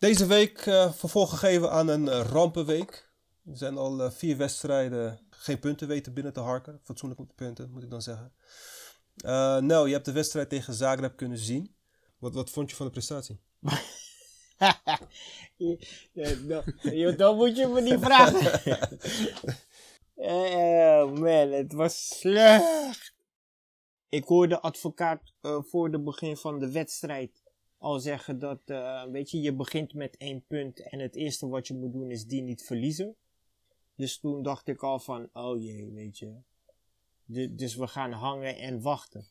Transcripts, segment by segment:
Deze week uh, vervolg gegeven aan een uh, rampenweek. Er zijn al uh, vier wedstrijden geen punten weten binnen te harken. Fatsoenlijk punten, moet ik dan zeggen. nou, je hebt de wedstrijd tegen Zagreb kunnen zien. Wat, wat vond je van de prestatie? ja, dan moet je me niet vragen. oh man, het was slecht. Ik hoorde advocaat voor de begin van de wedstrijd al zeggen dat, uh, weet je, je begint met één punt en het eerste wat je moet doen is die niet verliezen. Dus toen dacht ik al van, oh jee, weet je. dus we gaan hangen en wachten.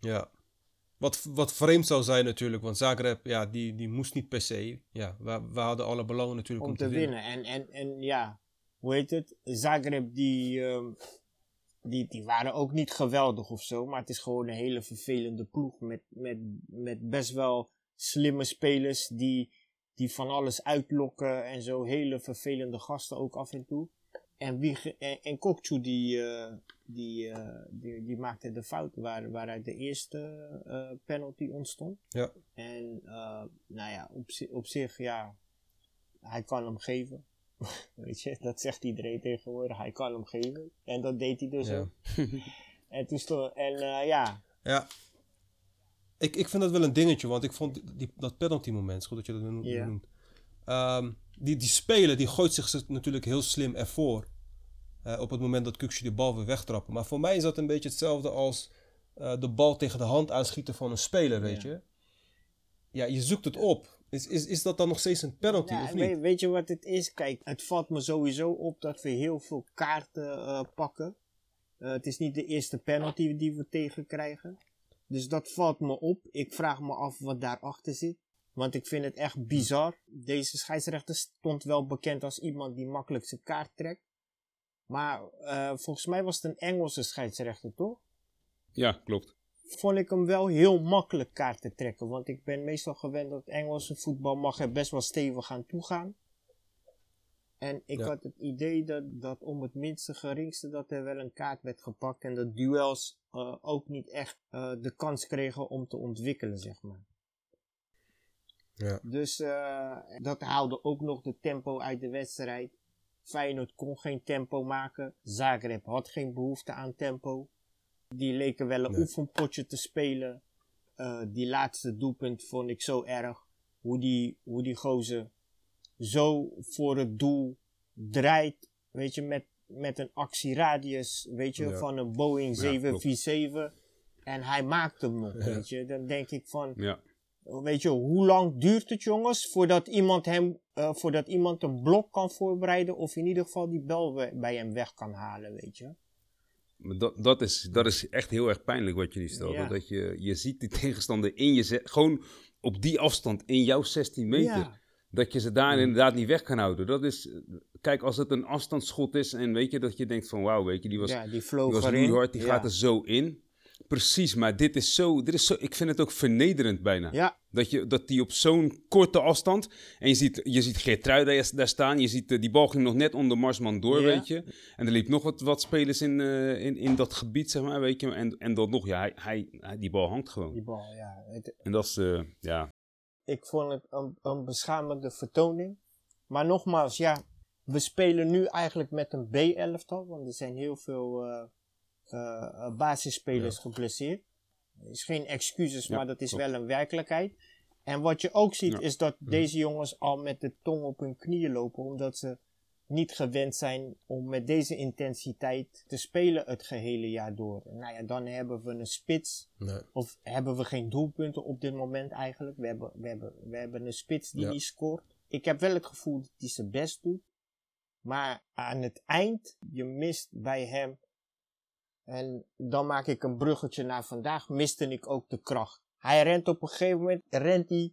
Ja. Wat, wat vreemd zou zijn natuurlijk, want Zagreb, ja, die, die moest niet per se. Ja, we, we hadden alle belangen natuurlijk om, te, winnen. En, en, en ja, hoe heet het? Zagreb, die, uh, die, die waren ook niet geweldig of zo. Maar het is gewoon een hele vervelende ploeg. Met, met, met best wel slimme spelers die, die van alles uitlokken. En zo hele vervelende gasten ook af en toe. En, wie, en, en Kokchu die, uh, die, uh, die, die, maakte de fout waar, waaruit de eerste uh, penalty ontstond. Ja. En nou ja, op, op zich, ja, hij kan hem geven. Weet je, dat zegt iedereen tegenwoordig. Hij kan hem geven. En dat deed hij dus ook. en toen stond, en uh, ja. Ja. Ik, ik vind dat wel een dingetje, want ik vond die, dat penalty moment, goed dat je dat noemt. Yeah. Um, die, die speler die gooit zich natuurlijk heel slim ervoor. Uh, op het moment dat Kuksje de bal weer wegtrappen. Maar voor mij is dat een beetje hetzelfde als uh, de bal tegen de hand aanschieten van een speler, weet je. Ja, je zoekt het op. Is, is, is dat dan nog steeds een penalty of niet? Weet, weet, je wat het is? Kijk, het valt me sowieso op dat we heel veel kaarten uh, pakken. Uh, het is niet de eerste penalty die we tegenkrijgen. Dus dat valt me op. Ik vraag me af wat daarachter zit. Want ik vind het echt bizar. Deze scheidsrechter stond wel bekend als iemand die makkelijk zijn kaart trekt. Maar uh, volgens mij was het een Engelse scheidsrechter, toch? Ja, klopt vond ik hem wel heel makkelijk kaart te trekken. Want ik ben meestal gewend dat Engelse voetbal mag er best wel stevig aan toegaan. En ik had het idee dat, dat om het minste geringste dat er wel een kaart werd gepakt. En dat duels uh, ook niet echt uh, de kans kregen om te ontwikkelen, zeg maar. Ja. Dus uh, dat haalde ook nog de tempo uit de wedstrijd. Feyenoord kon geen tempo maken. Zagreb had geen behoefte aan tempo. Die leken wel een oefenpotje te spelen. Uh, die laatste doelpunt vond ik zo erg. Hoe die, hoe die gozer zo voor het doel draait. Weet je, met, met een actieradius. Weet je, van een Boeing 747. en hij maakt hem nog, weet je. Dan denk ik van... Ja. Weet je, hoe lang duurt het, jongens, voordat iemand hem, uh, voordat iemand een blok kan voorbereiden, of in ieder geval die bel bij hem weg kan halen, weet je? Dat, dat, is, dat is echt heel erg pijnlijk wat je nu stelt. Dat je, je ziet die tegenstander in je... Gewoon op die afstand in jouw 16 meter. Dat je ze daar inderdaad niet weg kan houden. Dat is... Kijk, als het een afstandsschot is en weet je dat je denkt van... Wauw, weet je, die was, ja, die, die was hard, die gaat er zo in. Precies, maar dit is zo, dit is zo... Ik vind het ook vernederend bijna. Ja. Dat, je, dat die op zo'n korte afstand... En je ziet, je ziet Geertrui daar, daar staan. Je ziet, uh, die bal ging nog net onder Marsman door, weet je. En er liep nog wat, wat spelers in, uh, in, in dat gebied, zeg maar, weet je. En, en dat nog, ja, hij, hij, hij die bal hangt gewoon. Die bal, ja. Het, en dat is, uh, ja... Ik vond het een, een beschamende vertoning. Maar nogmaals, ja... We spelen nu eigenlijk met een B-elftal. Want er zijn heel veel uh, basisspelers ja. geblesseerd. is geen excuses, ja, maar dat is klopt. wel een werkelijkheid. En wat je ook ziet, ja. is dat deze jongens al met de tong op hun knieën lopen, omdat ze niet gewend zijn om met deze intensiteit te spelen het gehele jaar door. Nou ja, dan hebben we een spits. Nee. Of hebben we geen doelpunten op dit moment eigenlijk. We hebben, we hebben, we hebben een spits die niet scoort. Ik heb wel het gevoel dat hij zijn best doet. Maar aan het eind, je mist bij hem en dan maak ik een bruggetje naar vandaag, miste ik ook de kracht. Hij rent op een gegeven moment, rent hij,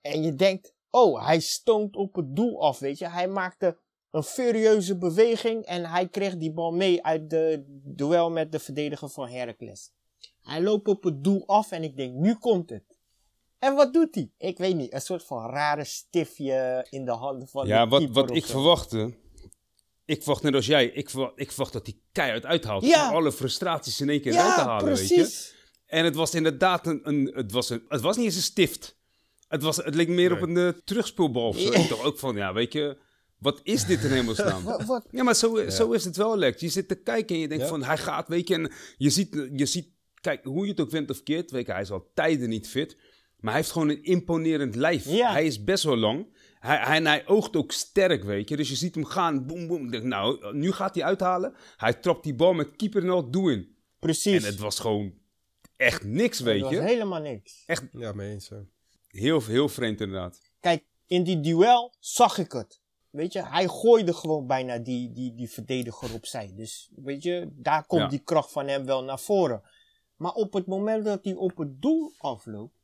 en je denkt, oh, hij stoont op het doel af, weet je. Hij maakte een furieuze beweging en hij kreeg die bal mee uit de duel met de verdediger van Heracles. Hij loopt op het doel af en ik denk, nu komt het. En wat doet hij? Ik weet niet, een soort van rare stiftje in de handen van ja, de wat, wat ik verwachtte, ik verwacht net als jij, ik verwacht, ik verwacht dat hij keihard uithaalt. Ja. Om alle frustraties in één keer ja, uit te halen, precies. weet je. En het was inderdaad een, een, het, was een, het was niet eens een stift. Het, was, het leek meer op een uh, terugspoelbal of zo. Ik dacht ook van, ja, weet je, wat is dit in hemelsnaam? wat, Ja, maar zo, zo is het wel, Lex. Je zit te kijken en je denkt van, hij gaat, weet je, en je ziet, je ziet, kijk, hoe je het ook vindt of keert, weet je, hij is al tijden niet fit. Maar hij heeft gewoon een imponerend lijf. Hij is best wel lang. Hij, hij, hij, oogt ook sterk, weet je. Dus je ziet hem gaan, boem, boem. Nou, nu gaat hij uithalen. Hij trapt die bal met keeper en al, doe in. Precies. En het was gewoon echt niks, weet het je. was helemaal niks. Echt. Ja, mee eens. Heel, heel vreemd inderdaad. Kijk, in die duel zag ik het. Weet je, hij gooide gewoon bijna die, die, die verdediger opzij. Dus weet je, daar komt die kracht van hem wel naar voren. Maar op het moment dat hij op het doel afloopt,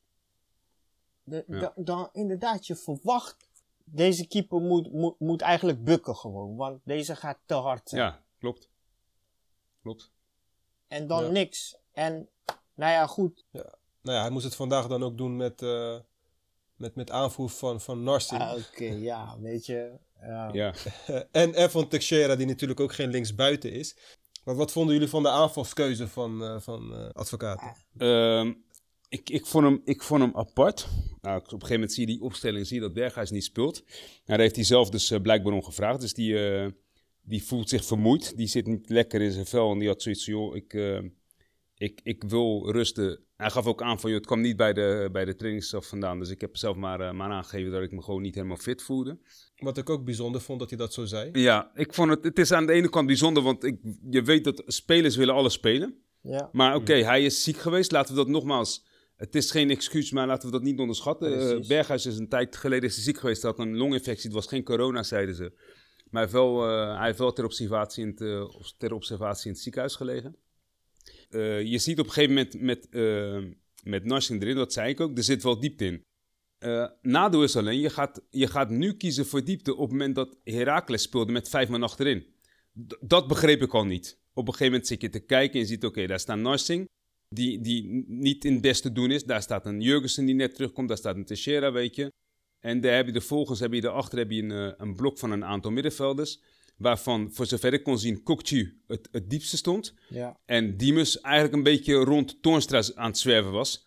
de, dan inderdaad, je verwacht, deze keeper moet, moet, moet eigenlijk bukken gewoon. Want deze gaat te hard zijn. Ja, klopt. Klopt. En dan niks. En, nou ja, goed. Ja. Nou ja, hij moest het vandaag dan ook doen met, uh, met, met aanvoer van, van Narsing. Ah, Oké, ja, weet je. Ja. en Evan Teixeira, die natuurlijk ook geen linksbuiten is. Maar wat vonden jullie van de aanvalskeuze van, uh, van uh, advocaten? Uh, ik, ik, vond hem, ik vond hem apart. Nou, op een gegeven moment zie je die opstelling, zie je dat Berghuis niet speelt. Nou, daar heeft hij zelf dus uh, blijkbaar om gevraagd. Dus die, die voelt zich vermoeid. Die zit niet lekker in zijn vel. En die had zoiets van, joh, ik, ik, ik wil rusten. Hij gaf ook aan van, joh, het kwam niet bij de, bij de trainingsstaf vandaan. Dus ik heb zelf maar, uh, maar aangegeven dat ik me gewoon niet helemaal fit voelde. Wat ik ook bijzonder vond, dat hij dat zo zei. Ja, ik vond het, het is aan de ene kant bijzonder, want ik, je weet dat spelers willen alles spelen. Ja. Maar oké, okay, hij is ziek geweest. Laten we dat nogmaals, het is geen excuus, maar laten we dat niet onderschatten. Uh, Berghuis is een tijd geleden ziek geweest, hij had een longinfectie. Het was geen corona, zeiden ze. Maar hij heeft wel, uh, hij heeft wel ter, observatie in het, ter observatie in het ziekenhuis gelegen. Je ziet op een gegeven moment met, met Narsing erin, dat zei ik ook, er zit wel diepte in. Nadeel is alleen, je gaat, je gaat nu kiezen voor diepte op het moment dat Heracles speelde met vijf man achterin. D dat begreep ik al niet. Op een gegeven moment zit je te kijken en je ziet, oké, okay, daar staat Narsing, die, die niet in het beste doen is. Daar staat een Jurgensen die net terugkomt, daar staat een Teixeira, weet je. En daar heb je de volgens heb je daarachter heb je een, een blok van een aantal middenvelders waarvan voor zover ik kon zien Kokchu het, het diepste stond. Ja. En Diemers eigenlijk een beetje rond Toornstra aan het zwerven was.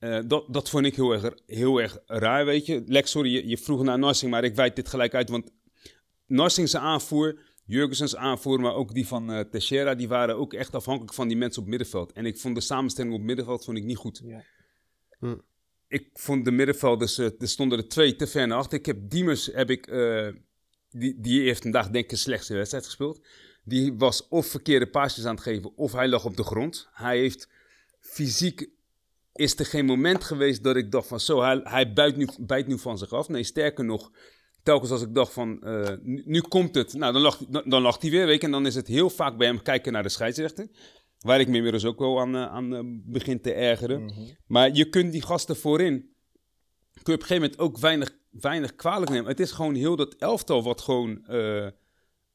Uh, dat, dat vond ik heel erg, heel erg raar, weet je. Lex, sorry, je, je vroeg naar Narsing, maar ik wijd dit gelijk uit. Want Narsing's aanvoer, Jurgensens aanvoer, maar ook die van uh, Teixeira... die waren ook echt afhankelijk van die mensen op middenveld. En ik vond de samenstelling op middenveld vond ik niet goed. Ja. Hm. Ik vond de middenvelders, uh, er stonden er twee te ver naar achter. Ik heb Diemers, heb ik die, die heeft vandaag denk ik een slechtste wedstrijd gespeeld. Die was of verkeerde paasjes aan het geven, of hij lag op de grond. Hij heeft fysiek is er geen moment geweest dat ik dacht van zo, hij, hij bijt, nu, bijt nu van zich af. Nee, sterker nog, telkens als ik dacht van uh, nu, nu, komt het, nou dan lacht, dan, dan lacht hij weer, weet je. En dan is het heel vaak bij hem kijken naar de scheidsrechter. Waar ik me inmiddels ook wel aan, aan uh, begin te ergeren. Mhm. Maar je kunt die gasten voorin, kun je op een gegeven moment ook weinig weinig kwalijk nemen. Het is gewoon heel dat elftal wat gewoon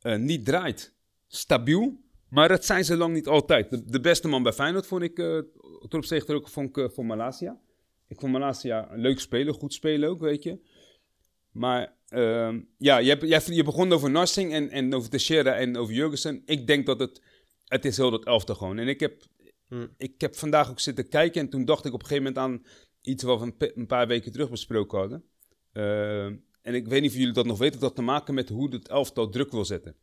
niet draait. Stabiel, maar dat zijn ze lang niet altijd. De, de beste man bij Feyenoord vond ik, uh, ten ook vond ik, voor Malasia. Ik vond Malasia een leuk spelen, goed spelen ook, weet je. Maar ehm, ja, je, hebt, je, begon over Narsing en, en over Teixeira en over Jurgensen. Ik denk dat het, het is heel dat elftal gewoon. En ik heb, hmm. ik heb vandaag ook zitten kijken en toen dacht ik op een gegeven moment aan iets wat we een paar weken terug besproken hadden. Uh, en ik weet niet of jullie dat nog weten, dat had te maken met hoe het elftal druk wil zetten.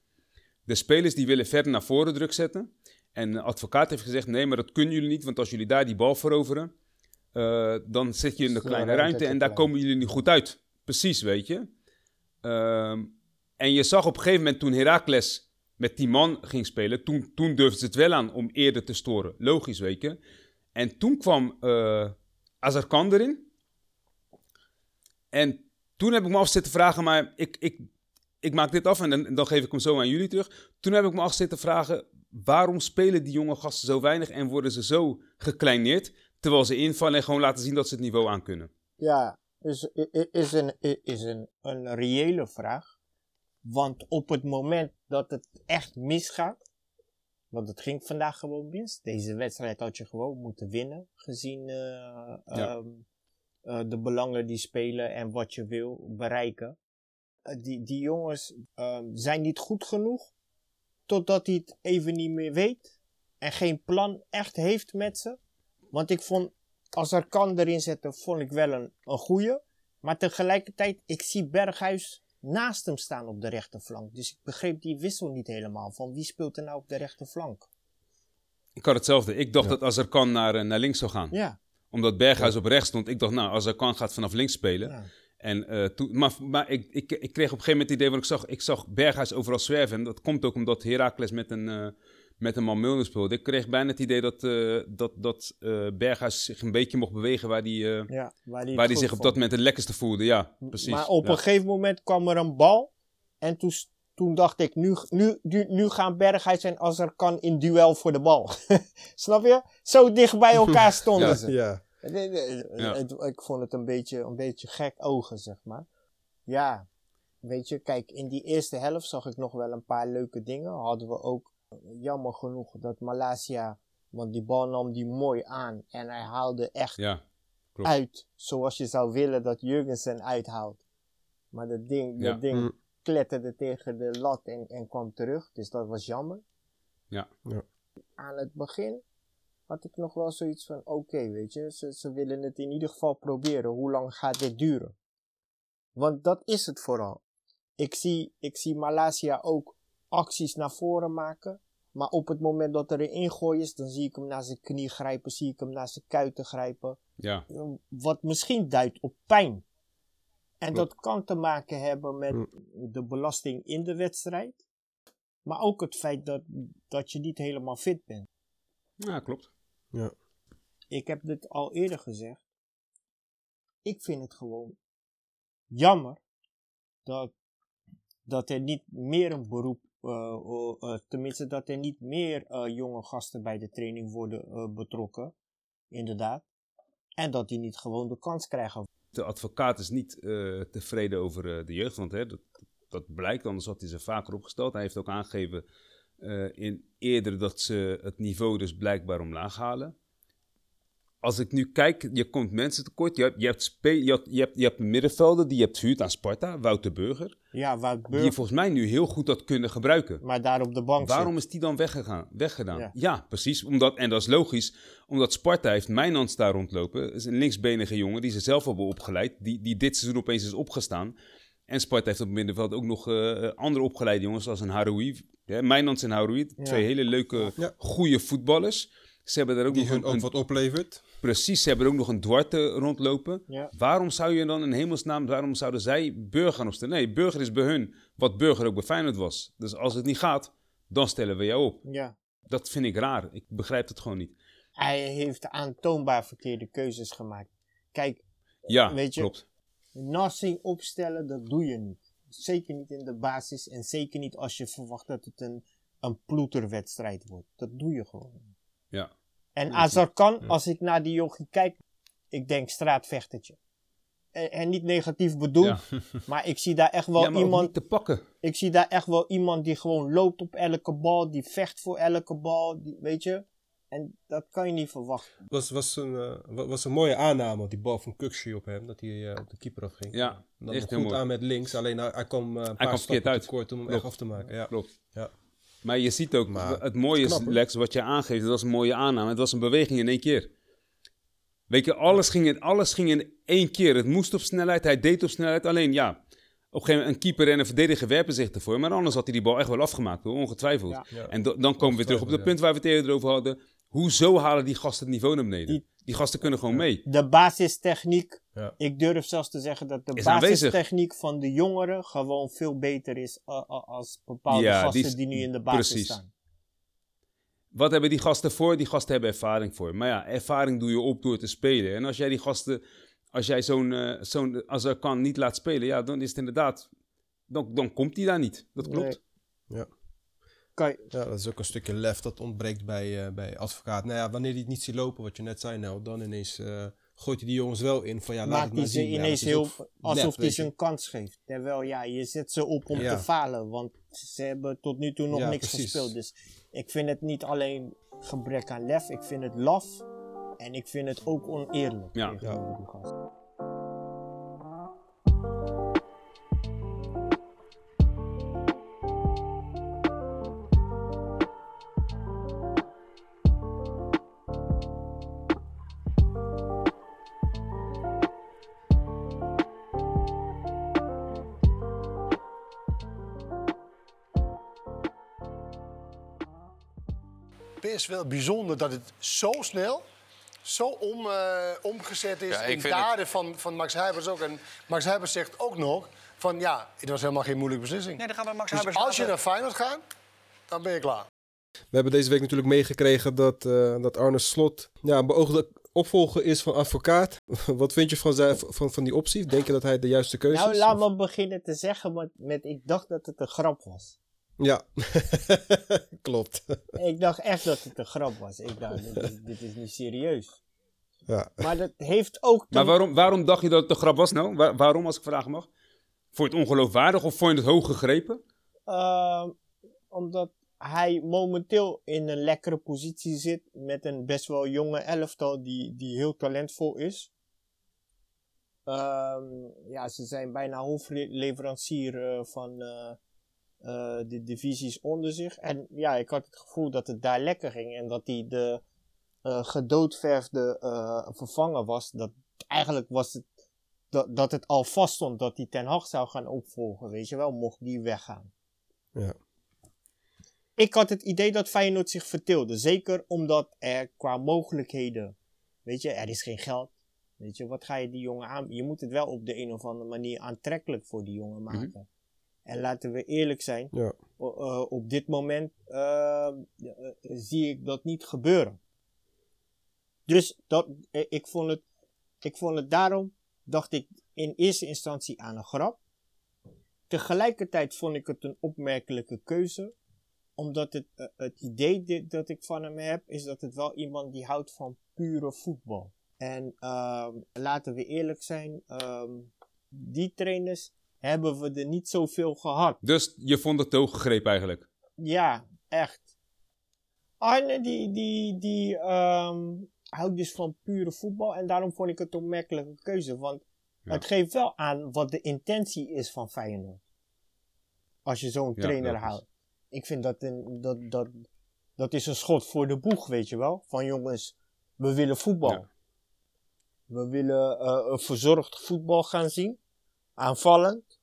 De spelers die willen verder naar voren druk zetten. En de advocaat heeft gezegd, nee, maar dat kunnen jullie niet, want als jullie daar die bal veroveren, uh, dan zit je in de kleine ruimte en daar komen jullie niet goed uit. Precies, weet je. Uh, en je zag op een gegeven moment toen Heracles met die man ging spelen, toen, toen durfden ze het wel aan om eerder te storen. Logisch, weet je. En toen kwam uh, Azarkan erin. En toen heb ik me af zitten vragen, maar ik, ik, ik maak dit af en dan, dan geef ik hem zo aan jullie terug. Toen heb ik me af zitten vragen, waarom spelen die jonge gasten zo weinig en worden ze zo gekleineerd, terwijl ze invallen en gewoon laten zien dat ze het niveau aan kunnen? Ja, is, is, een, is een, een reële vraag. Want op het moment dat het echt misgaat, want het ging vandaag gewoon mis. Deze wedstrijd had je gewoon moeten winnen, gezien uh, ja. um, uh, de belangen die spelen en wat je wil bereiken. Uh, die, die jongens zijn niet goed genoeg, totdat hij het even niet meer weet en geen plan echt heeft met ze. Want ik vond, als er kan erin zetten, vond ik wel een, een goeie. Maar tegelijkertijd, ik zie Berghuis naast hem staan op de rechterflank. Dus ik begreep die wissel niet helemaal. Van wie speelt er nou op de rechterflank? Ik had hetzelfde. Ik dacht dat als er kan naar, eh, naar links zou gaan. Ja. Omdat Berghuis op rechts stond. Ik dacht, nou, als er kan gaat vanaf links spelen. ja. En, eh, toen, maar maar ik, ik, ik kreeg op een gegeven moment het idee, want ik zag, ik zag Berghuis overal zwerven. En dat komt ook omdat Heracles met een, eh, met een man Milner speelde. Ik kreeg bijna het idee dat, eh, dat, dat eh, Berghuis zich een beetje mocht bewegen waar hij ja, waar waar het die zich op dat moment het lekkerste voelde. Ja, precies. Maar op ja. een gegeven moment kwam er een bal. En toen, toen dacht ik, nu, nu, nu, nu gaan Berghuis en als er kan in duel voor de bal. Snap je? Zo dicht bij elkaar stonden Ja. ze. Ja. Nee, nee, Ja. het- ik vond het een beetje, een beetje gek ogen, zeg maar. Ja, weet je, kijk, in die eerste helft zag ik nog wel een paar leuke dingen. Hadden we ook, eh, jammer genoeg, dat Malasia, want die bal nam die mooi aan. En hij haalde echt Ja, klopt. uit, zoals je zou willen dat Jurgensen uithaalt. Maar dat ding, Ja. dat ding Mm. kletterde tegen de lat en, en kwam terug. Dus dat was jammer. Ja. Ja. Aan het begin had ik nog wel zoiets van: oké, weet je, ze, ze willen het in ieder geval proberen. Hoe lang gaat dit duren? Want dat is het vooral. Ik zie, ik zie Malasia ook acties naar voren maken. Maar op het moment dat er een ingooi is, dan zie ik hem naar zijn knie grijpen, zie ik hem naar zijn kuiten grijpen. Ja, Wat misschien duidt op pijn. En Klopt. dat kan te maken hebben met Mm. de belasting in de wedstrijd. Maar ook het feit dat, dat je niet helemaal fit bent. ja klopt. Ja. Ik heb dit al eerder gezegd. Ik vind het gewoon jammer dat, dat er niet meer een beroep, tenminste dat er niet meer eh, jonge gasten bij de training worden eh, betrokken. Inderdaad. En dat die niet gewoon de kans krijgen. De advocaat is niet eh, tevreden over eh, de jeugd, want hè, dat, dat blijkt, anders had hij ze vaker opgesteld. Hij heeft ook aangegeven eh, in eerder dat ze het niveau dus blijkbaar omlaag halen. Als ik nu kijk, je komt mensen tekort. Je hebt, je hebt, je hebt, je hebt, middenvelden die je hebt verhuurd aan Sparta, Wouter Burger. Ja, waar Die Burg volgens mij nu heel goed had kunnen gebruiken. maar daar op de bank Waarom zit. is die dan weggegaan, weggedaan? Ja. Ja, precies. Omdat, en dat is logisch, omdat Sparta heeft Mijnans daar rondlopen. Dat is een linksbenige jongen die ze zelf hebben opgeleid. Die, die dit seizoen opeens is opgestaan. En Sparta heeft op het middenveld ook nog eh, andere opgeleide jongens, zoals een Haroui. Ja, Mijnans en Haroui, Ja. twee hele leuke, Ja. goede voetballers. Ze hebben daar ook Die nog hun een, ook wat oplevert. precies, ze hebben er ook nog een Duarte rondlopen. Ja. Waarom zou je dan in hemelsnaam, waarom zouden zij Burger gaan opstellen? Nee, Burger is bij hun wat Burger ook bij Feyenoord was. Dus als het niet gaat, dan stellen we jou op. Ja. Dat vind ik raar. Ik begrijp het gewoon niet. Hij heeft aantoonbaar verkeerde keuzes gemaakt. Kijk, Ja, Weet je- klopt. Narsing opstellen, dat doe je niet. Zeker niet in de basis en zeker niet als je verwacht dat het een, een ploeterwedstrijd wordt. Dat doe je gewoon. En Ja, Azarkan, ja. als ik naar die jochie kijk, ik denk straatvechtertje. En, en niet negatief bedoeld, Ja. maar ik zie daar echt wel ja, maar ook iemand niet te pakken. ik zie daar echt wel iemand die gewoon loopt op elke bal, die vecht voor elke bal, die, weet je. En dat kan je niet verwachten. was, was, een, eh, wa- was een mooie aanname, die bal van Kuxi op hem, dat hij eh, op de keeper afging. Ja, En dan echt goed mooi. aan met links, alleen hij, hij kwam eh, een paar kwam verkeerd stappen uit. te kort om hem Klopt. echt af te maken. Ja. Klopt. Ja. Maar je ziet ook, Maar het mooie is, knap. Lex, wat je aangeeft, dat was een mooie aanname. Het was een beweging in één keer. Weet je, alles ging, in, alles ging in één keer. Het moest op snelheid, hij deed op snelheid. Alleen ja, op een gegeven moment een keeper en een verdediger werpen zich ervoor. Maar anders had hij die bal echt wel afgemaakt, hoor, ongetwijfeld. Ja. Ja. En do- dan komen we terug op het punt waar we het eerder over hadden. Hoezo halen die gasten het niveau naar beneden? Die- Die, gasten kunnen gewoon mee. De basistechniek, Ja. ik durf zelfs te zeggen dat de Is aanwezig. basistechniek van de jongeren gewoon veel beter is uh, uh, als bepaalde Ja, gasten die die, nu in de basis precies. staan. Wat hebben die gasten voor? Die gasten hebben ervaring voor. Maar ja, ervaring doe je op door te spelen. En als jij die gasten, als jij zo'n, eh, zo'n als er kan niet laat spelen, ja, dan is het inderdaad, dan, dan komt hij daar niet. Dat klopt. Ja. Kan je- ja, dat is ook een stukje lef dat ontbreekt bij, eh, bij advocaat. Nou ja, wanneer hij het niet ziet lopen, wat je net zei, nou, dan ineens eh, gooit hij die jongens wel in van ja, laat maakt het hij maar ze zien. Ja, ineens heel, alsof hij ze een kans geeft. Terwijl ja, je zet ze op om Ja. te falen, want ze hebben tot nu toe nog Ja, niks precies. gespeeld. Dus ik vind het niet alleen gebrek aan lef, ik vind het laf en ik vind het ook oneerlijk Ja. Best wel bijzonder dat het zo snel zo om, uh, omgezet is in daden van, van Max Huibers ook. En Max Huibers zegt ook nog van ja, het was helemaal geen moeilijke beslissing. Nee, dan gaan we Max dus als je naar Feyenoord gaat, dan ben je klaar. We hebben deze week natuurlijk meegekregen dat, uh, dat Arne Slot ja, een beoogde opvolger is van advocaat. Wat vind je van, zijn, van, van die optie? Denk je dat hij de juiste keuze nou, is? Nou, laat me beginnen te zeggen met, met ik dacht dat het een grap was. Ja, klopt. Ik dacht echt dat het een grap was. Ik dacht, dit is, dit is niet serieus. Ja. Maar dat heeft ook... Maar waarom, waarom dacht je dat het een grap was nou? waarom, als ik vragen mag? Vond je het ongeloofwaardig of vond je het hoog gegrepen? Uh, omdat hij momenteel in een lekkere positie zit met een best wel jonge elftal die, die heel talentvol is. Um, ja, ze zijn bijna hoofdleverancier uh, van uh, uh, de divisies onder zich. En ja, ik had het gevoel dat het daar lekker ging en dat hij de gedoodverfde vervanger was. Dat eigenlijk was het dat, dat het al vast stond dat hij Ten Hag zou gaan opvolgen, weet je wel, mocht die weggaan. Ja. Ik had het idee dat Feyenoord zich verteelde. Zeker omdat er qua mogelijkheden, weet je, er is geen geld. Weet je, wat ga je die jongen aan... Je moet het wel op de een of andere manier aantrekkelijk voor die jongen maken. Mm -hmm. En laten we eerlijk zijn, ja. uh, op dit moment uh, uh, zie ik dat niet gebeuren. Dus dat, ik, vond het, ik vond het daarom, dacht ik in eerste instantie aan een grap. Tegelijkertijd vond ik het een opmerkelijke keuze omdat het, uh, het idee dit, dat ik van hem heb, is dat het wel iemand die houdt van pure voetbal. En uh, laten we eerlijk zijn, um, die trainers hebben we er niet zoveel gehad. Dus je vond het hoog gegrepen eigenlijk? Ja, echt. Arne die, die, die um, houdt dus van pure voetbal en daarom vond ik het een opmerkelijke keuze. Want ja. het geeft wel aan wat de intentie is van Feyenoord. Als je zo'n Ja, trainer houdt. Ik vind dat een, dat, dat, dat is een schot voor de boeg, weet je wel. Van jongens, we willen voetbal. Ja. We willen eh, een verzorgd voetbal gaan zien. Aanvallend.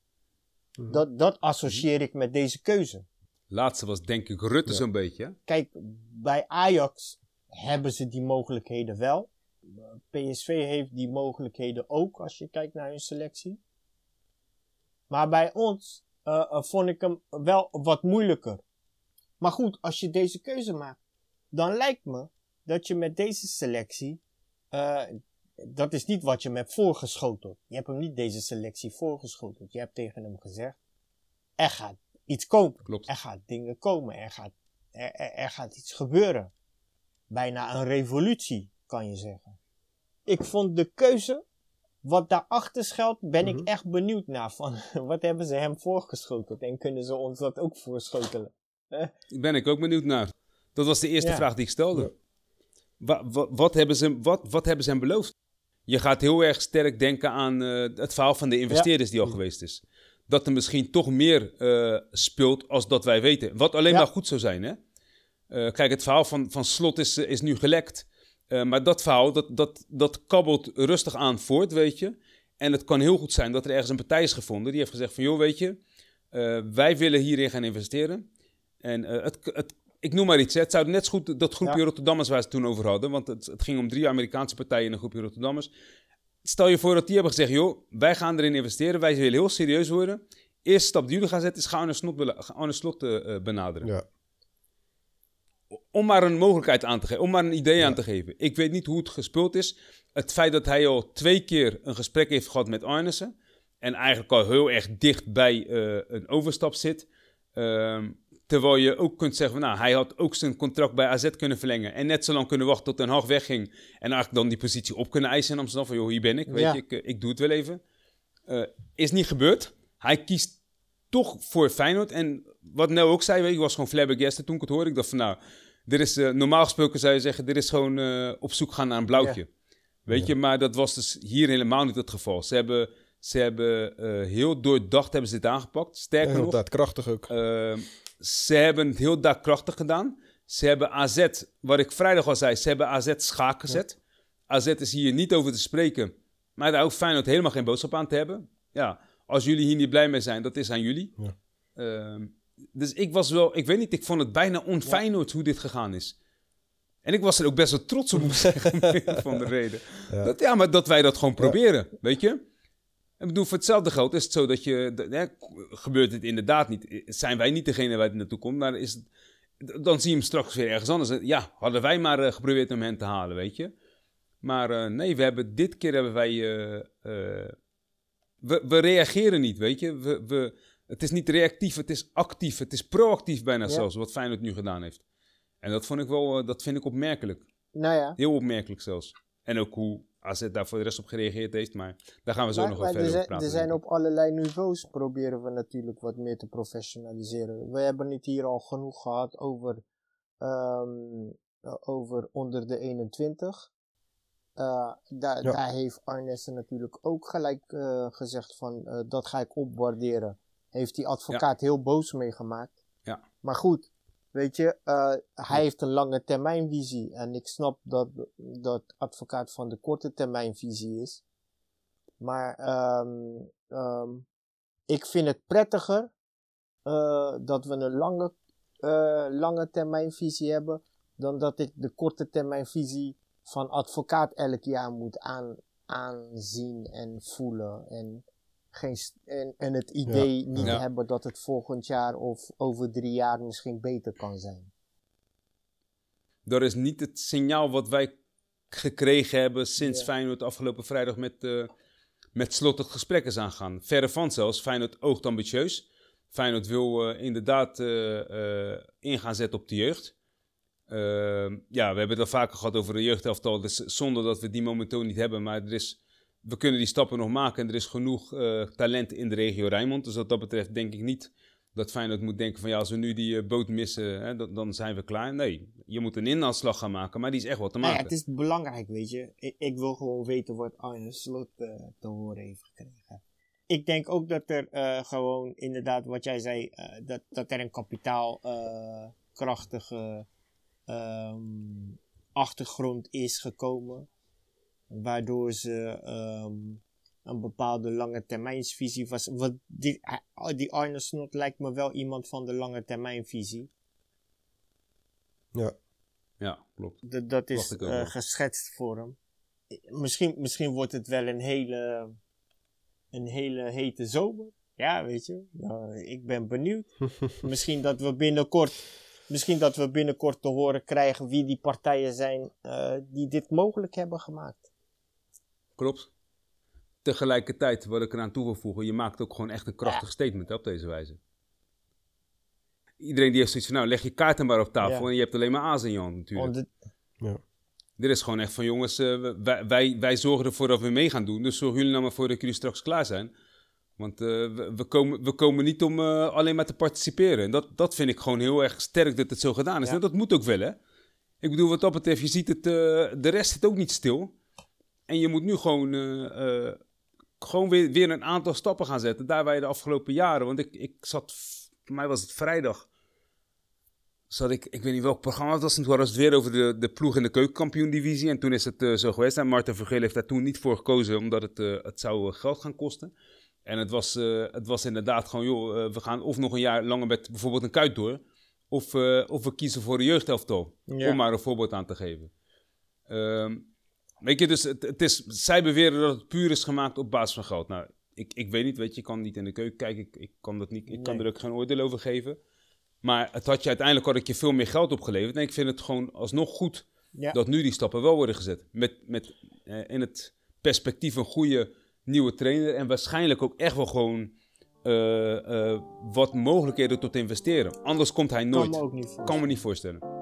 Mhm. Dat, dat associeer ik met deze keuze. Laatste was denk ik Rutte Ja. zo'n beetje. hè? Kijk, bij Ajax hebben ze die mogelijkheden wel. PSV heeft die mogelijkheden ook, als je kijkt naar hun selectie. Maar bij ons eh, eh, vond ik hem wel wat moeilijker. Maar goed, als je deze keuze maakt, dan lijkt me dat je met deze selectie. eh, dat is niet wat je hem hebt voorgeschoteld. Je hebt hem niet deze selectie voorgeschoteld. Je hebt tegen hem gezegd: er gaat iets komen. Klopt. Er gaat dingen komen. Er gaat, er, er, er gaat iets gebeuren. Bijna een revolutie, kan je zeggen. Ik vond de keuze, wat daarachter schuilt, ben Mhm. ik echt benieuwd naar. Van, wat hebben ze hem voorgeschoteld? En kunnen ze ons dat ook voorschotelen? Daar ben ik ook benieuwd naar. Dat was de eerste Ja. vraag die ik stelde. Ja. Wa- wa- wat, hebben ze, wat, wat hebben ze hem beloofd? Je gaat heel erg sterk denken aan eh, het verhaal van de investeerders die al geweest is. Dat er misschien toch meer eh, speelt als dat wij weten. Wat alleen Ja. maar goed zou zijn. Hè? Eh, kijk, het verhaal van, van Slot is, is nu gelekt. Maar dat verhaal, dat, dat, dat kabbelt rustig aan voort, weet je. En het kan heel goed zijn dat er ergens een partij is gevonden die heeft gezegd van... joh, weet je, wij willen hierin gaan investeren. En het, het, ik noem maar iets, hè. het zou net zo goed dat groepje Ja. Rotterdammers waar ze het toen over hadden... want het, het ging om drie Amerikaanse partijen en een groepje Rotterdammers. Stel je voor dat die hebben gezegd, joh, wij gaan erin investeren. Wij willen heel serieus worden. Eerste stap die jullie gaan zetten is ga Arne Slot, Arne Slot eh, eh, benaderen. Ja. Om maar een mogelijkheid aan te geven, om maar een idee aan te geven. Ik weet niet hoe het gespeeld is. Het feit dat hij al twee keer een gesprek heeft gehad met Arnissen. En eigenlijk al heel erg dicht bij eh, een overstap zit. Ehm, terwijl je ook kunt zeggen, van, nou, hij had ook zijn contract bij AZ kunnen verlengen. En net zo lang kunnen wachten tot Den Haag wegging. En eigenlijk dan die positie op kunnen eisen in Amsterdam. Van, joh, hier ben ik, weet Ja. je, ik, eh, ik doe het wel even. Eh, is niet gebeurd. Hij kiest toch voor Feyenoord. En wat Nel ook zei, weet je, ik was gewoon flabbergasted toen ik het hoorde. Ik dacht van, nou, dit is, eh, normaal gesproken zou je zeggen, dit is gewoon op zoek gaan naar een blauwtje. Weet je, maar dat was dus hier helemaal niet het geval. Ze hebben, ze hebben eh, heel doordacht hebben ze dit aangepakt. Sterker Heel nog, daadkrachtig ook. eh, ze hebben het heel daadkrachtig gedaan. Ze hebben AZ, wat ik vrijdag al zei, ze hebben AZ schaak gezet. AZ is hier niet over te spreken. Maar daar hoeft Feyenoord helemaal geen boodschap aan te hebben. Ja, als jullie hier niet blij mee zijn, dat is aan jullie. Ja. Ehm, dus ik was wel, ik weet niet, ik vond het bijna onfeyenoord hoe dit gegaan is. En ik was er ook best wel trots op, moet zeggen, van de reden. Ja. Dat, ja, maar dat wij dat gewoon proberen, weet je? Ik bedoel, voor hetzelfde geld is het zo dat je... hè, gebeurt het inderdaad niet. Zijn wij niet degene waar het naartoe komt, maar is het, dan zie je hem straks weer ergens anders. Ja, hadden wij maar uh, geprobeerd om hen te halen, weet je? Maar uh, nee, we hebben, dit keer hebben wij... Uh, we, we reageren niet, weet je? We, we, het is niet reactief, het is actief. Het is proactief bijna ja. zelfs, wat Feyenoord nu gedaan heeft. En dat, vond ik wel, dat vind ik opmerkelijk. Nou ja. Heel opmerkelijk zelfs. En ook hoe AZ daar voor de rest op gereageerd heeft. Maar daar gaan we zo nog wel verder over praten. Er zijn op allerlei niveaus proberen we natuurlijk wat meer te professionaliseren. We hebben het hier al genoeg gehad over, um, over onder de 21. Uh, daar, ja. daar heeft Arnessen natuurlijk ook gelijk uh, gezegd van uh, dat ga ik opwaarderen. Heeft die advocaat ja. heel boos meegemaakt. Ja. Maar goed, weet je, hij heeft een lange termijnvisie. En ik snap dat dat advocaat van de korte termijnvisie is. Maar um, um, ik vind het prettiger dat we een lange, lange termijnvisie hebben. Dan dat ik de korte termijnvisie van advocaat elk jaar moet aan, aanzien en voelen. En, geen, en, en het idee ja. niet ja. hebben dat het volgend jaar of over drie jaar misschien beter kan zijn. Dat is niet het signaal wat wij gekregen hebben sinds ja. Feyenoord afgelopen vrijdag met, uh, met slot het gesprek is aangaan. Verre van zelfs, Feyenoord oogt ambitieus. Feyenoord wil uh, inderdaad uh, in gaan zetten op de jeugd. Uh, ja, we hebben het al vaker gehad over de jeugdelftal. Dus zonder dat we die momenteel niet hebben. Maar er is, we kunnen die stappen nog maken. En er is genoeg uh, talent in de regio Rijnmond. Dus wat dat betreft denk ik niet dat Feyenoord moet denken van... ja, als we nu die uh, boot missen, hè, dan, dan, zijn we klaar. Nee, je moet een inhaalslag gaan maken. Maar die is echt wat te maken. Ja, het is belangrijk, weet je. Ik, ik wil gewoon weten wat Arne Slot te horen heeft gekregen. Ik denk ook dat er gewoon inderdaad, wat jij zei... dat, dat er een kapitaalkrachtige um, achtergrond is gekomen. Waardoor ze um, een bepaalde lange termijnsvisie was. Wat die, die Arne Snot lijkt me wel iemand van de lange termijnvisie. Ja. Ja, klopt. D dat is uh, geschetst voor hem. Misschien, misschien wordt het wel een hele, een hele hete zomer. Ja, weet je. Uh, ik ben benieuwd. misschien dat we binnenkort misschien dat we binnenkort te horen krijgen wie die partijen zijn uh, die dit mogelijk hebben gemaakt. Klopt. Tegelijkertijd, wat ik eraan toe wil voegen, je maakt ook gewoon echt een krachtig ja. statement hè, op deze wijze. Iedereen die heeft zoiets van, nou leg je kaarten maar op tafel ja. en je hebt alleen maar aas in je hand natuurlijk. De... Ja. Dit is gewoon echt van, jongens, uh, wij, wij, wij zorgen ervoor dat we mee gaan doen, dus zorgen jullie nou maar voor dat jullie straks klaar zijn. Want uh, we, we, komen, we komen niet om uh, alleen maar te participeren. En dat, dat vind ik gewoon heel erg sterk dat het zo gedaan is. Ja. En dat moet ook wel, hè? Ik bedoel, wat dat betreft, je ziet het, uh, de rest zit ook niet stil. En je moet nu gewoon, gewoon weer, weer een aantal stappen gaan zetten. Daar waar je de afgelopen jaren, want ik, ik zat, voor mij was het vrijdag, zat ik, ik weet niet welk programma het was. En toen was het weer over de, de ploeg in de keukenkampioen-divisie. En toen is het zo geweest. En Martin Vergeel heeft daar toen niet voor gekozen, omdat het, het zou geld gaan kosten. En het was, uh, het was inderdaad gewoon, joh, we gaan of nog een jaar langer met bijvoorbeeld een kuit door. Of, of we kiezen voor de jeugdhelftal. Ja. Om maar een voorbeeld aan te geven. Um, weet je, dus het, het, is, zij beweren dat het puur is gemaakt op basis van geld. Nou, ik, ik weet niet, weet je, je kan niet in de keuken kijken. Ik, ik kan, dat niet, ik nee. kan er ook geen oordeel over geven. Maar het had je uiteindelijk had ik je veel meer geld opgeleverd. En ik vind het gewoon alsnog goed ja. dat nu die stappen wel worden gezet. Met, met in het perspectief een goede nieuwe trainer en waarschijnlijk ook echt wel gewoon uh, uh, wat mogelijkheden tot investeren. Anders komt hij nooit. Kan me, ook niet kan me niet voorstellen.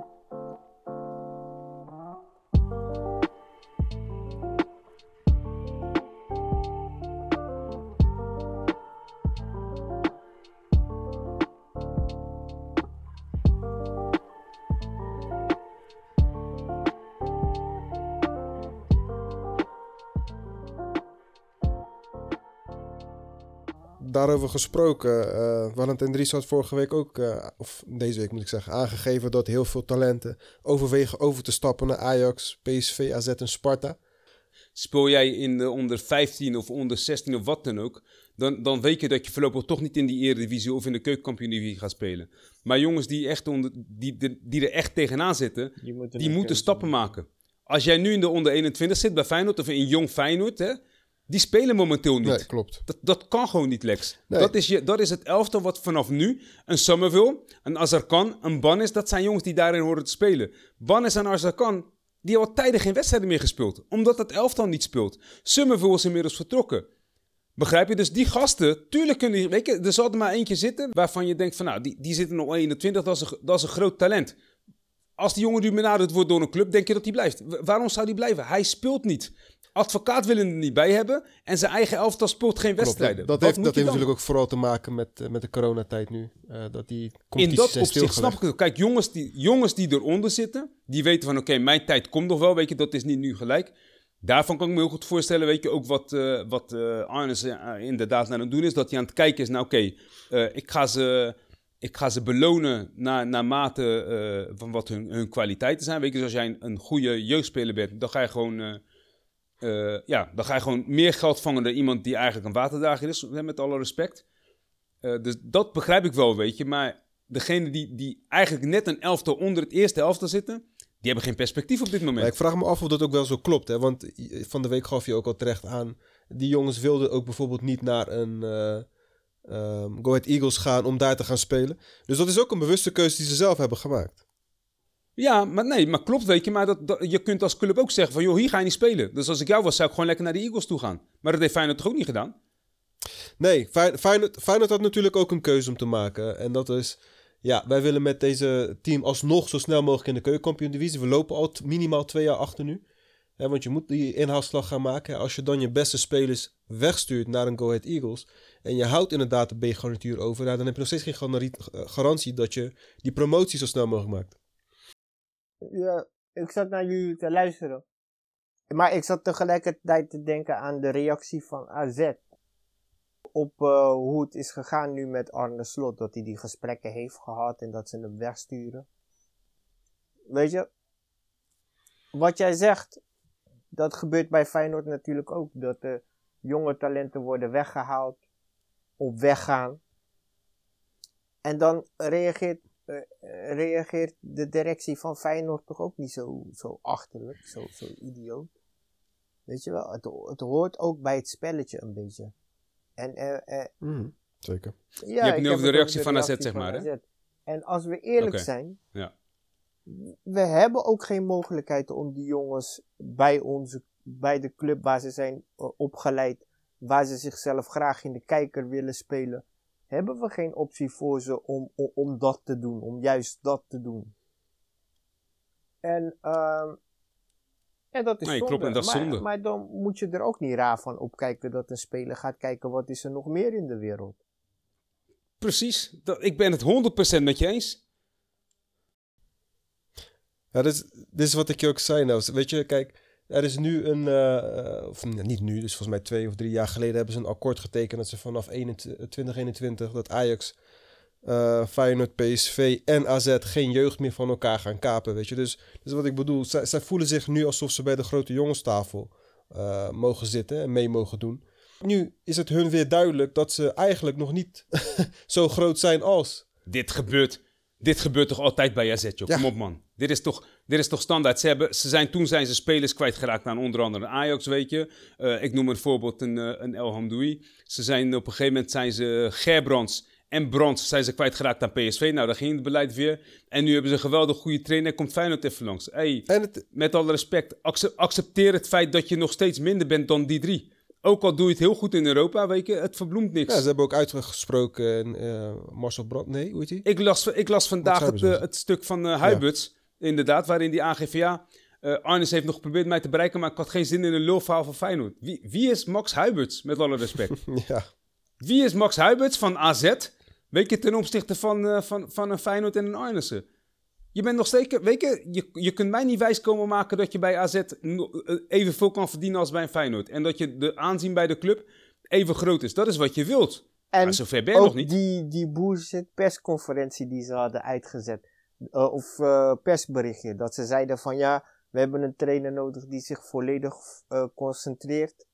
Daarover gesproken. Uh, Valentin Dries had vorige week ook, uh, of deze week moet ik zeggen, aangegeven dat heel veel talenten overwegen over te stappen naar Ajax, PSV, AZ en Sparta. Speel jij in de onder 15 of onder 16 of wat dan ook, dan, dan weet je dat je voorlopig toch niet in die Eredivisie of in de keukenkampioen gaat spelen. Maar jongens die, echt onder, die, die er echt tegenaan zitten, die moeten, die moeten stappen maken. Als jij nu in de onder 21 zit bij Feyenoord of in jong Feyenoord, hè, die spelen momenteel niet. Nee, klopt. Dat, dat kan gewoon niet, Lex. Dat, is je, dat is het elftal wat vanaf nu een Somerville, een Azarkan, een Bannis, dat zijn jongens die daarin horen te spelen. Bannis en Azarkan, die hebben al tijden geen wedstrijden meer gespeeld. Omdat het elftal niet speelt. Somerville is inmiddels vertrokken. Begrijp je? Dus die gasten, tuurlijk kunnen die, weet je, er zal er maar eentje zitten waarvan je denkt van nou, die, die zitten nog 21, dat is, een, dat is een groot talent. Als die jongen nu benaderd wordt door een club, denk je dat hij blijft. Waarom zou hij blijven? Hij speelt niet. Advocaat willen er niet bij hebben en zijn eigen elftal speelt geen wedstrijden. dat, heeft, dat heeft natuurlijk ook vooral te maken met, uh, met de coronatijd nu. Uh, dat die In dat opzicht snap ik het. Kijk, jongens die, jongens die eronder zitten, die weten van oké, mijn tijd komt nog wel, weet je, dat is niet nu gelijk. Daarvan kan ik me heel goed voorstellen, weet je, ook wat, uh, wat uh, Arnes uh, inderdaad aan het doen is. Dat hij aan het kijken is, nou oké, okay, ik, ga ze, ik ga ze belonen naar, naar mate van wat hun, hun kwaliteiten zijn. Weet je, dus als jij een, een goede jeugdspeler bent, dan ga je gewoon... ja, dan ga je gewoon meer geld vangen dan iemand die eigenlijk een waterdrager is, met alle respect. dus dat begrijp ik wel, weet je. Maar degene die, die eigenlijk net een elftal onder het eerste elftal zitten, die hebben geen perspectief op dit moment. ik vraag me af of dat ook wel zo klopt. Hè? Want van de week gaf je ook al terecht aan. Die jongens wilden ook bijvoorbeeld niet naar een uh, Go Ahead Eagles gaan om daar te gaan spelen. Dus dat is ook een bewuste keuze die ze zelf hebben gemaakt. Ja, maar nee, maar klopt, weet je. Maar dat, je kunt als club ook zeggen van, joh, hier ga je niet spelen. Dus als ik jou was, zou ik gewoon lekker naar de Eagles toe gaan. Maar dat heeft Feyenoord toch ook niet gedaan? Nee, Feyenoord, Feyenoord had natuurlijk ook een keuze om te maken. En dat is ja, wij willen met deze team alsnog zo snel mogelijk in de keukenkampioen divisie. We lopen al minimaal twee jaar achter nu. want je moet die inhaalslag gaan maken. Als je dan je beste spelers wegstuurt naar een Go Ahead Eagles. En je houdt inderdaad de B-garnituur over. Nou, dan heb je nog steeds geen garantie dat je die promotie zo snel mogelijk maakt. Ja, ik zat naar jullie te luisteren. Maar ik zat tegelijkertijd te denken aan de reactie van AZ op uh, hoe het is gegaan nu met Arne Slot. Dat hij die gesprekken heeft gehad en dat ze hem wegsturen. Weet je, wat jij zegt, dat gebeurt bij Feyenoord natuurlijk ook. Dat de jonge talenten worden weggehaald, op weggaan. En dan reageert, reageert de directie van Feyenoord toch ook niet zo, zo achterlijk, zo, zo idioot. Weet je wel, het, het hoort ook bij het spelletje een beetje. En, uh, mm, zeker. Ja, je hebt nu over de reactie van AZ, zeg maar. Hè? En als we eerlijk zijn, ja. we hebben ook geen mogelijkheid om die jongens bij, onze, bij de club waar ze zijn uh, opgeleid, waar ze zichzelf graag in de kijker willen spelen, hebben we geen optie voor ze om, om, om dat te doen, om juist dat te doen. En uh, ja, dat is nee, zonde. Klopt, en dat is zonde. Maar, dan moet je er ook niet raar van opkijken dat een speler gaat kijken wat is er nog meer in de wereld. Precies, dat, ik ben het 100% met je eens. Ja, dit is, dit is wat ik je ook zei nou. Weet je, kijk, er is nu een, uh, of niet nu, dus volgens mij twee of drie jaar geleden hebben ze een akkoord getekend dat ze vanaf 2021 dat Ajax uh, Feyenoord, PSV en AZ geen jeugd meer van elkaar gaan kapen, weet je. Dus, dus wat ik bedoel, zij, zij voelen zich nu alsof ze bij de grote jongenstafel uh, mogen zitten en mee mogen doen. Nu is het hun weer duidelijk dat ze eigenlijk nog niet zo groot zijn als. Dit gebeurt, dit gebeurt toch altijd bij AZ, joh. Kom op, man. Dit is toch, dit is toch standaard. Ze hebben, ze zijn, toen zijn ze spelers kwijtgeraakt aan onder andere Ajax, weet je. Uh, ik noem een voorbeeld een, een El Hamdoui. Ze zijn op een gegeven moment zijn ze Gerbrands en Brons zijn ze kwijtgeraakt aan PSV. Nou, daar ging het beleid weer. En nu hebben ze een geweldig goede trainer. Komt Feyenoord even langs. Hey, het... Met alle respect, accepteer het feit dat je nog steeds minder bent dan die drie. Ook al doe je het heel goed in Europa, weet je, het verbloemt niks. Ja, ze hebben ook uitgesproken, uh, Marcel Brand, nee, hoe heet hij? Ik las, ik las vandaag het, uh, het, stuk van uh, inderdaad, waarin die AGVA... Uh, Arnes heeft nog geprobeerd mij te bereiken, maar ik had geen zin in een lulverhaal van Feyenoord. Wie, wie is Max Huiberts, met alle respect? ja. Wie is Max Huiberts van AZ Weet je, ten opzichte van, uh, van, van een Feyenoord en een Arnissen. Je bent nog steeds, weet je, je, je kunt mij niet wijs komen maken dat je bij AZ eh, evenveel kan verdienen als bij een Feyenoord. En dat je de aanzien bij de club even groot is. Dat is wat je wilt. En maar zover ben je nog niet. Die, die bullshit persconferentie die ze hadden uitgezet. Uh, of uh, persberichtje. Dat ze zeiden van ja, we hebben een trainer nodig die zich volledig uh, concentreert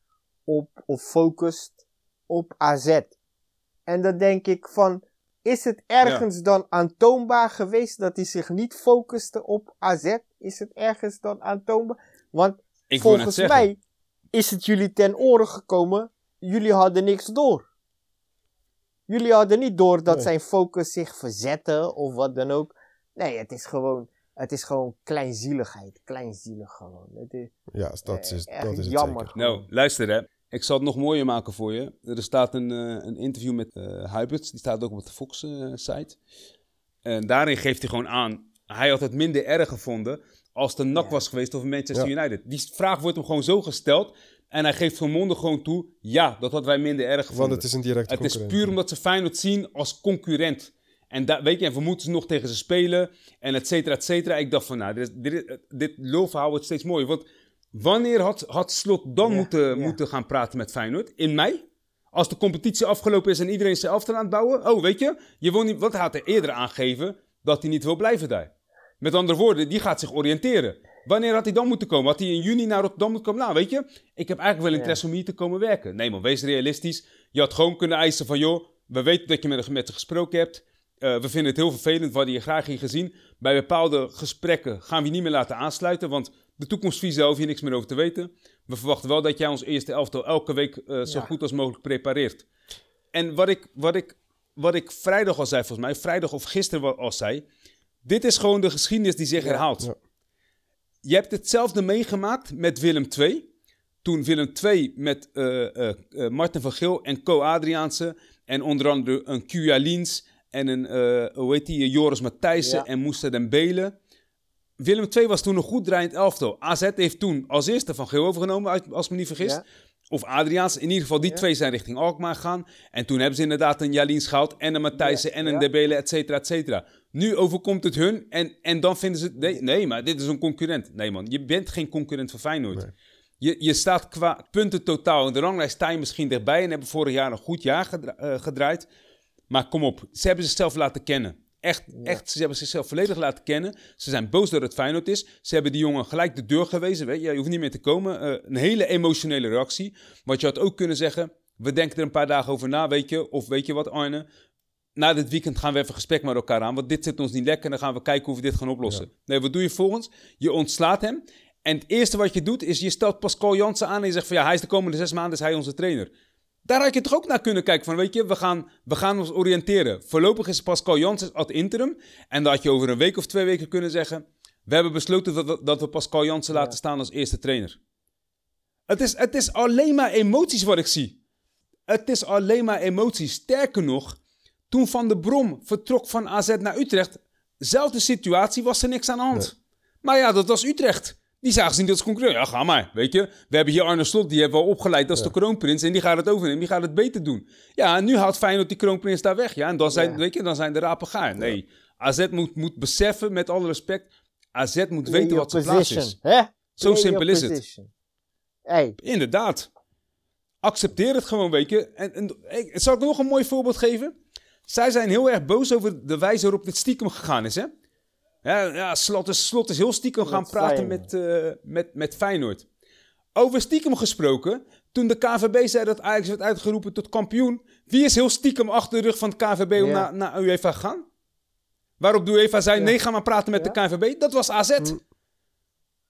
op of focust op AZ. En dan denk ik van, is het ergens dan aantoonbaar geweest dat hij zich niet focuste op AZ? Is het ergens dan aantoonbaar? Want volgens mij is het jullie ten oren gekomen, jullie hadden niks door. Jullie hadden niet door dat zijn focus zich verzette of wat dan ook. Nee, het is gewoon, het is gewoon kleinzieligheid. Kleinzielig gewoon. Het is, ja, dat is, dat is het jammer. Nou, luister hè. Ik zal het nog mooier maken voor je. Er staat een, uh, een interview met uh, Die staat ook op de Fox-site. Uh, en daarin geeft hij gewoon aan... Hij had het minder erg gevonden als de NAC was geweest of Manchester United. Die vraag wordt hem gewoon zo gesteld. En hij geeft vermonden gewoon toe... Ja, dat hadden wij minder erg gevonden. Want het is een directe Het is puur omdat ze Feyenoord zien als concurrent. En weet je, en we moeten ze nog tegen ze spelen. En et cetera, et cetera. Ik dacht van, nou, dit, dit, dit lulverhaal wordt steeds mooier. Want Wanneer had, had Slot dan moeten, moeten gaan praten met Feyenoord? In mei? Als de competitie afgelopen is en iedereen zijn elftal aan het bouwen? Oh, weet je, je wil niet, wat hij had er eerder aangegeven dat hij niet wil blijven daar. Met andere woorden, die gaat zich oriënteren. Wanneer had hij dan moeten komen? Had hij in juni naar Rotterdam moeten komen? Nou, weet je, ik heb eigenlijk wel interesse om hier te komen werken. Nee man, wees realistisch. Je had gewoon kunnen eisen van, joh, we weten dat je met, met gesproken hebt. Uh, we vinden het heel vervelend, we hadden je graag hier gezien. Bij bepaalde gesprekken gaan we je niet meer laten aansluiten, want de toekomstvisie hoef je niks meer over te weten. We verwachten wel dat jij ons eerste elftal elke week uh, zo goed als mogelijk prepareert. En wat ik, wat, ik, wat ik vrijdag al zei, volgens mij, vrijdag of gisteren al zei. Dit is gewoon de geschiedenis die zich herhaalt. Ja. Je hebt hetzelfde meegemaakt met Willem II. Toen Willem II met uh, Martin van Geel en Co Adriaanse en onder andere een Kuya Liens en een, hoe heet die, Joris Matthijssen ja. en Moester den Belen Willem II was toen een goed draaiend elftal. AZ heeft toen als eerste van Geel overgenomen, als ik me niet vergis. Of Adriaans. In ieder geval, die twee zijn richting Alkmaar gegaan. En toen hebben ze inderdaad een Jalien Schout en een Matthijssen en een Debele, et cetera, et cetera. Nu overkomt het hun en, en dan vinden ze... Nee, nee, maar dit is een concurrent. Nee man, je bent geen concurrent van Feyenoord. Je, je staat qua punten totaal in de ranglijst sta je misschien dichtbij... en hebben vorig jaar een goed jaar eh, gedraaid. Maar kom op, ze hebben zichzelf laten kennen. Echt, echt, ze hebben zichzelf volledig laten kennen. Ze zijn boos dat het Feyenoord is. Ze hebben die jongen gelijk de deur gewezen. Weet je, je hoeft niet meer te komen. Uh, een hele emotionele reactie. Wat je had ook kunnen zeggen. We denken er een paar dagen over na, weet je. Of weet je wat, Arne? Na dit weekend gaan we even gesprek met elkaar aan. Want dit zit ons niet lekker. En dan gaan we kijken hoe we dit gaan oplossen. Nee, wat doe je volgens? Je ontslaat hem. En het eerste wat je doet, is je stelt Pascal Jansen aan en je zegt van ja, hij is de komende zes maanden is hij onze trainer. Daar had je toch ook naar kunnen kijken van, weet je, we gaan, we gaan ons oriënteren. Voorlopig is Pascal Jansen ad interim. En dat had je over een week of twee weken kunnen zeggen, we hebben besloten dat we, dat we Pascal Jansen laten staan als eerste trainer. Het is, het is alleen maar emoties wat ik zie. Het is alleen maar emoties. Sterker nog, toen Van de Brom vertrok van AZ naar Utrecht, zelfde situatie, was er niks aan de hand. Maar ja, dat was Utrecht. Die zagen ze niet als concurrent. Ja, ga maar, weet je. We hebben hier Arne Slot, die hebben we al opgeleid als de kroonprins. En die gaat het overnemen, die gaat het beter doen. Ja, en nu haalt Feyenoord die kroonprins daar weg. Ja, en dan zijn, weet je, dan zijn de rapen gaar. Nee, AZ moet, moet beseffen, met alle respect... AZ moet weten wat zijn plaats is. Hè? Zo simpel is het. Hey. Inderdaad. Accepteer het gewoon, weet je. En, en, zal ik nog een mooi voorbeeld geven? Zij zijn heel erg boos over de wijze waarop dit stiekem gegaan is, hè? Ja, ja Slot, is, Slot is heel stiekem gaan praten met, uh, met, met Feyenoord. Over stiekem gesproken, toen de KVB zei dat Ajax werd uitgeroepen tot kampioen, wie is heel stiekem achter de rug van het KVB om naar, naar UEFA te gaan? Waarop de UEFA zei, nee, ga maar praten met de KVB. Dat was AZ. Mm.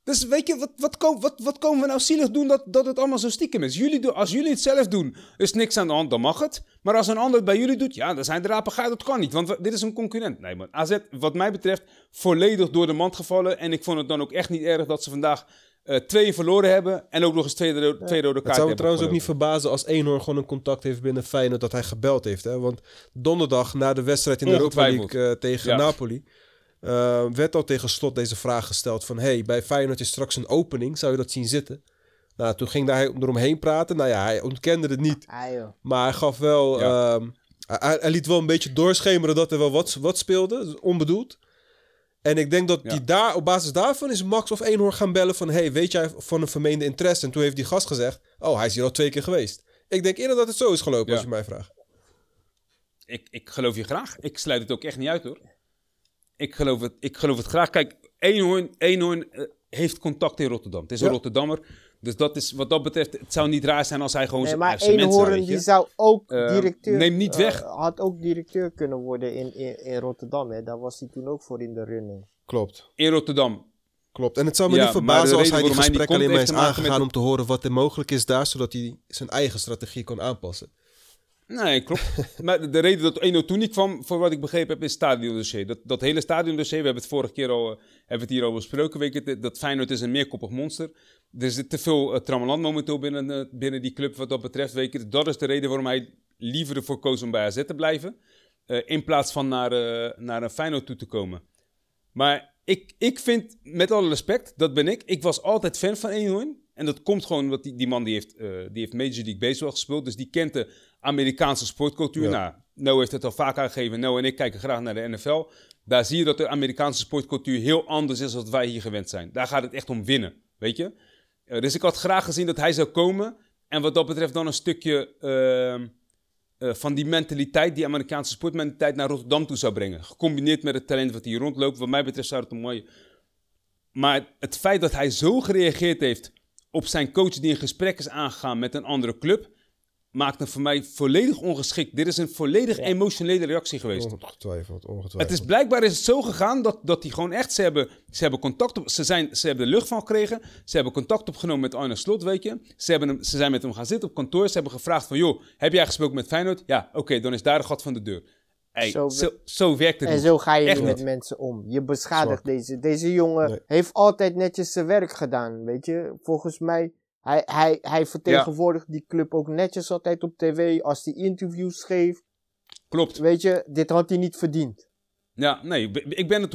Dus weet je, wat, wat, wat, wat komen we nou zielig doen dat, dat het allemaal zo stiekem is? Jullie, als jullie het zelf doen, is niks aan de hand, dan mag het. Maar als een ander het bij jullie doet, ja, dan zijn de rapen dat kan niet. Want dit is een concurrent. Nee, maar AZ, wat mij betreft, volledig door de mand gevallen. En ik vond het dan ook echt niet erg dat ze vandaag uh, twee verloren hebben. En ook nog eens twee, rode, twee rode kaarten Het zou me trouwens ook niet verbazen als Eenhoorn gewoon een contact heeft binnen Feyenoord dat hij gebeld heeft. Hè? Want donderdag na de wedstrijd in de Europa League uh, tegen Napoli uh, werd al tegen slot deze vraag gesteld van... hey, bij Feyenoord is straks een opening, zou je dat zien zitten? Nou, toen ging hij eromheen praten. Nou ja, hij ontkende het niet. Ah, maar hij gaf wel... Ehm, hij, liet wel een beetje doorschemeren dat er wel wat, wat speelde, onbedoeld. En ik denk dat die daar, op basis daarvan is Max of Eenhoorn gaan bellen van... hey, weet jij van een vermeende interesse? En toen heeft die gast gezegd... oh, hij is hier al twee keer geweest. Ik denk eerder dat het zo is gelopen, als je mij vraagt. Ik, ik geloof je graag. Ik sluit het ook echt niet uit, hoor ik geloof het, ik geloof het graag. Kijk, Eenhoorn, Eenhoorn uh, heeft contact in Rotterdam. Het is een Rotterdammer. Dus dat is, wat dat betreft, het zou niet raar zijn als hij gewoon nee, maar Eenhoorn die zou ook uh, directeur... Neem niet weg. Uh, had ook directeur kunnen worden in, in, in Rotterdam. Hè. Daar was hij toen ook voor in de running. Klopt. In Rotterdam. Klopt. En het zou me niet verbazen als hij die gesprek alleen maar is aangegaan om te horen wat er mogelijk is daar, zodat hij zijn eigen strategie kon aanpassen. Nee, klopt. maar de reden dat Eno toen niet kwam, voor wat ik begrepen heb, is stadiondossier. Dat, dat hele stadiondossier, we hebben het vorige keer al, uh, hebben het hier al besproken, weet je, dat Feyenoord is een meerkoppig monster. Er zit te veel uh, trammeland momenteel binnen, uh, binnen die club wat dat betreft, weet. Dat is de reden waarom hij liever ervoor koos om bij AZ te blijven, in plaats van naar, naar een Feyenoord toe te komen. Maar ik, ik vind, met alle respect, dat ben ik, ik was altijd fan van Eenhoorn. En dat komt gewoon omdat die, die man die heeft, die heeft Major League Baseball gespeeld, dus die kent de Amerikaanse sportcultuur. Nou, No heeft het al vaak aangegeven. No en ik kijken graag naar de NFL. Daar zie je dat de Amerikaanse sportcultuur heel anders is dan wat wij hier gewend zijn. Daar gaat het echt om winnen, weet je. Uh, dus ik had graag gezien dat hij zou komen. En wat dat betreft dan een stukje uh, uh, van die mentaliteit, die Amerikaanse sportmentaliteit, naar Rotterdam toe zou brengen. Gecombineerd met het talent wat hier rondloopt. Wat mij betreft zou het een mooie... Maar het feit dat hij zo gereageerd heeft op zijn coach die in gesprek is aangegaan met een andere club maakt hem voor mij volledig ongeschikt. Dit is een volledig emotionele reactie geweest. Ongetwijfeld, ongetwijfeld. Het is blijkbaar is het zo gegaan dat, dat die gewoon echt, ze hebben, ze hebben contact op, ze, zijn, ze hebben de lucht van gekregen, ze hebben contact opgenomen met Arne Slot, weet je. Ze, hebben hem, ze zijn met hem gaan zitten op kantoor, ze hebben gevraagd van, joh, heb jij gesproken met Feyenoord? Ja, oké, dan is daar de gat van de deur. Hey, zo, zo, zo, werkt het En zo ga je met mensen om. Je beschadigt deze. Deze jongen heeft altijd netjes zijn werk gedaan, weet je. Volgens mij hij, hij, hij vertegenwoordigt die club ook netjes altijd op tv als hij interviews geeft. Klopt. Weet je, dit had hij niet verdiend. Ja, nee, ik ben het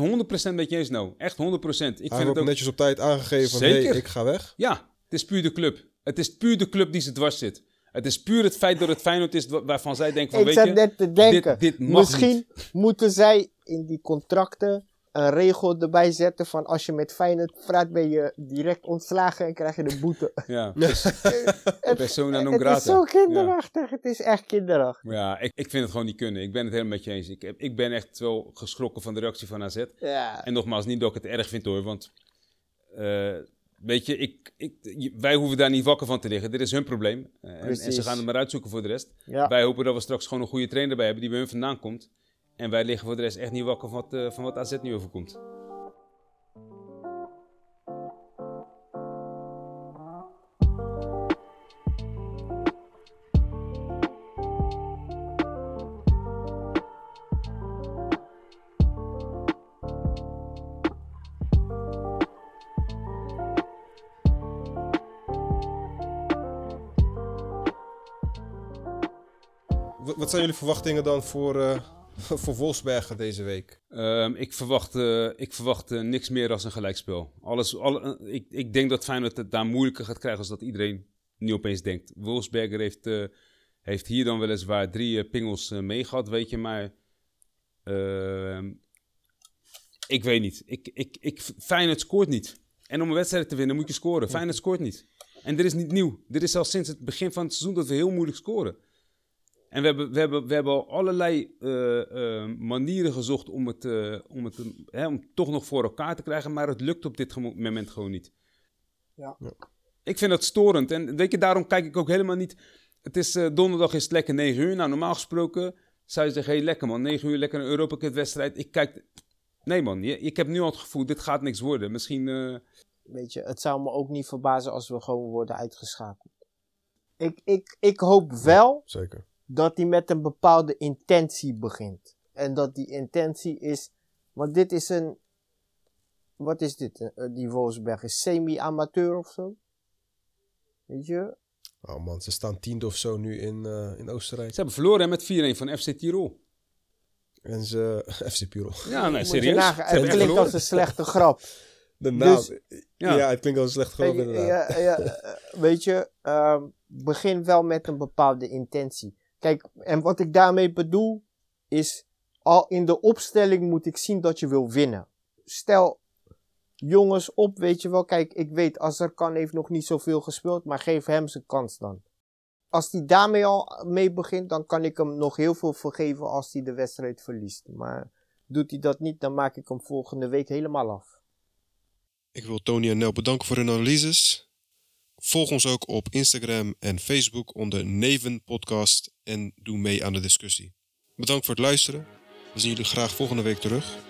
100% met je eens nou. Echt 100%. Ik hij vind heeft ook netjes op tijd aangegeven van, hey, ik ga weg. Ja, het is puur de club. Het is puur de club die ze dwars zit. Het is puur het feit dat het Feyenoord is waarvan zij denken van, ik weet je... Ik net te denken, dit, dit misschien moeten zij in die contracten een regel erbij zetten van als je met Feyenoord praat ben je direct ontslagen en krijg je de boete. Ja, persona non grata. Het is zo kinderachtig, het is echt kinderachtig. Ja, ik, ik vind het gewoon niet kunnen. Ik ben het helemaal met je eens. Ik, ik ben echt wel geschrokken van de reactie van AZ. Ja. En nogmaals, niet dat ik het erg vind hoor, want uh, weet je, ik, ik, wij hoeven daar niet wakker van te liggen. Dit is hun probleem. Uh, en, en, ze gaan het maar uitzoeken voor de rest. Ja. Wij hopen dat we straks gewoon een goede trainer bij hebben die bij hun vandaan komt. En wij liggen voor de rest echt niet wakker van wat, uh, van wat AZ nu overkomt. Wat zijn jullie verwachtingen dan voor, uh, voor Wolfsbergen deze week? Um, ik verwacht, uh, ik verwacht uh, niks meer dan een gelijkspel. Alles, alle, ik, ik denk dat Feyenoord het daar moeilijker gaat krijgen als dat iedereen nu opeens denkt. Wolfsberger heeft, heeft hier dan weliswaar drie pingels mee weet je, maar ehm, ik weet niet. Ik, ik, ik, Feyenoord scoort niet. En om een wedstrijd te winnen moet je scoren. Feyenoord scoort niet. En dit is niet nieuw. Dit is al sinds het begin van het seizoen dat we heel moeilijk scoren. En we hebben, we hebben, we hebben al allerlei uh, uh, manieren gezocht om het, uh, om het hè, om toch nog voor elkaar te krijgen, maar het lukt op dit moment gewoon niet. Ja. ja. Ik vind dat storend. En weet je, daarom kijk ik ook helemaal niet. Het is donderdag is het lekker 9 uur. Nou, normaal gesproken zou je zeggen: hé, hey, lekker man, 9 uur, lekker een Europa Cup wedstrijd. Ik kijk. Nee man, ik heb nu al het gevoel: dit gaat niks worden. Misschien. Weet je, het zou me ook niet verbazen als we gewoon worden uitgeschakeld. Ik, ik, ik hoop wel. Zeker dat hij met een bepaalde intentie begint. En dat die intentie is, want dit is een, wat is dit? Uh, die Wolfsberg is semi-amateur of zo? Weet je? Oh man, ze staan tiende of zo nu in, uh, in Oostenrijk. Ze hebben verloren met 4-1 van FC Tirol. En ze, FC Tirol. Ja, nee, serieus. Nagen, het klinkt verloren. als een slechte grap. De naam, dus, ja. ja. het klinkt als een slechte grap inderdaad. Ja, ja, weet je, uh, begin wel met een bepaalde intentie. Kijk, en wat ik daarmee bedoel is, al in de opstelling moet ik zien dat je wil winnen. Stel, jongens op, weet je wel, kijk, ik weet, Azarkan heeft nog niet zoveel gespeeld, maar geef hem zijn kans dan. Als hij daarmee al mee begint, dan kan ik hem nog heel veel vergeven als hij de wedstrijd verliest. Maar doet hij dat niet, dan maak ik hem volgende week helemaal af. Ik wil Tony en Nel bedanken voor hun analyses. Volg ons ook op Instagram en Facebook onder Neven Podcast en doe mee aan de discussie. Bedankt voor het luisteren. We zien jullie graag volgende week terug.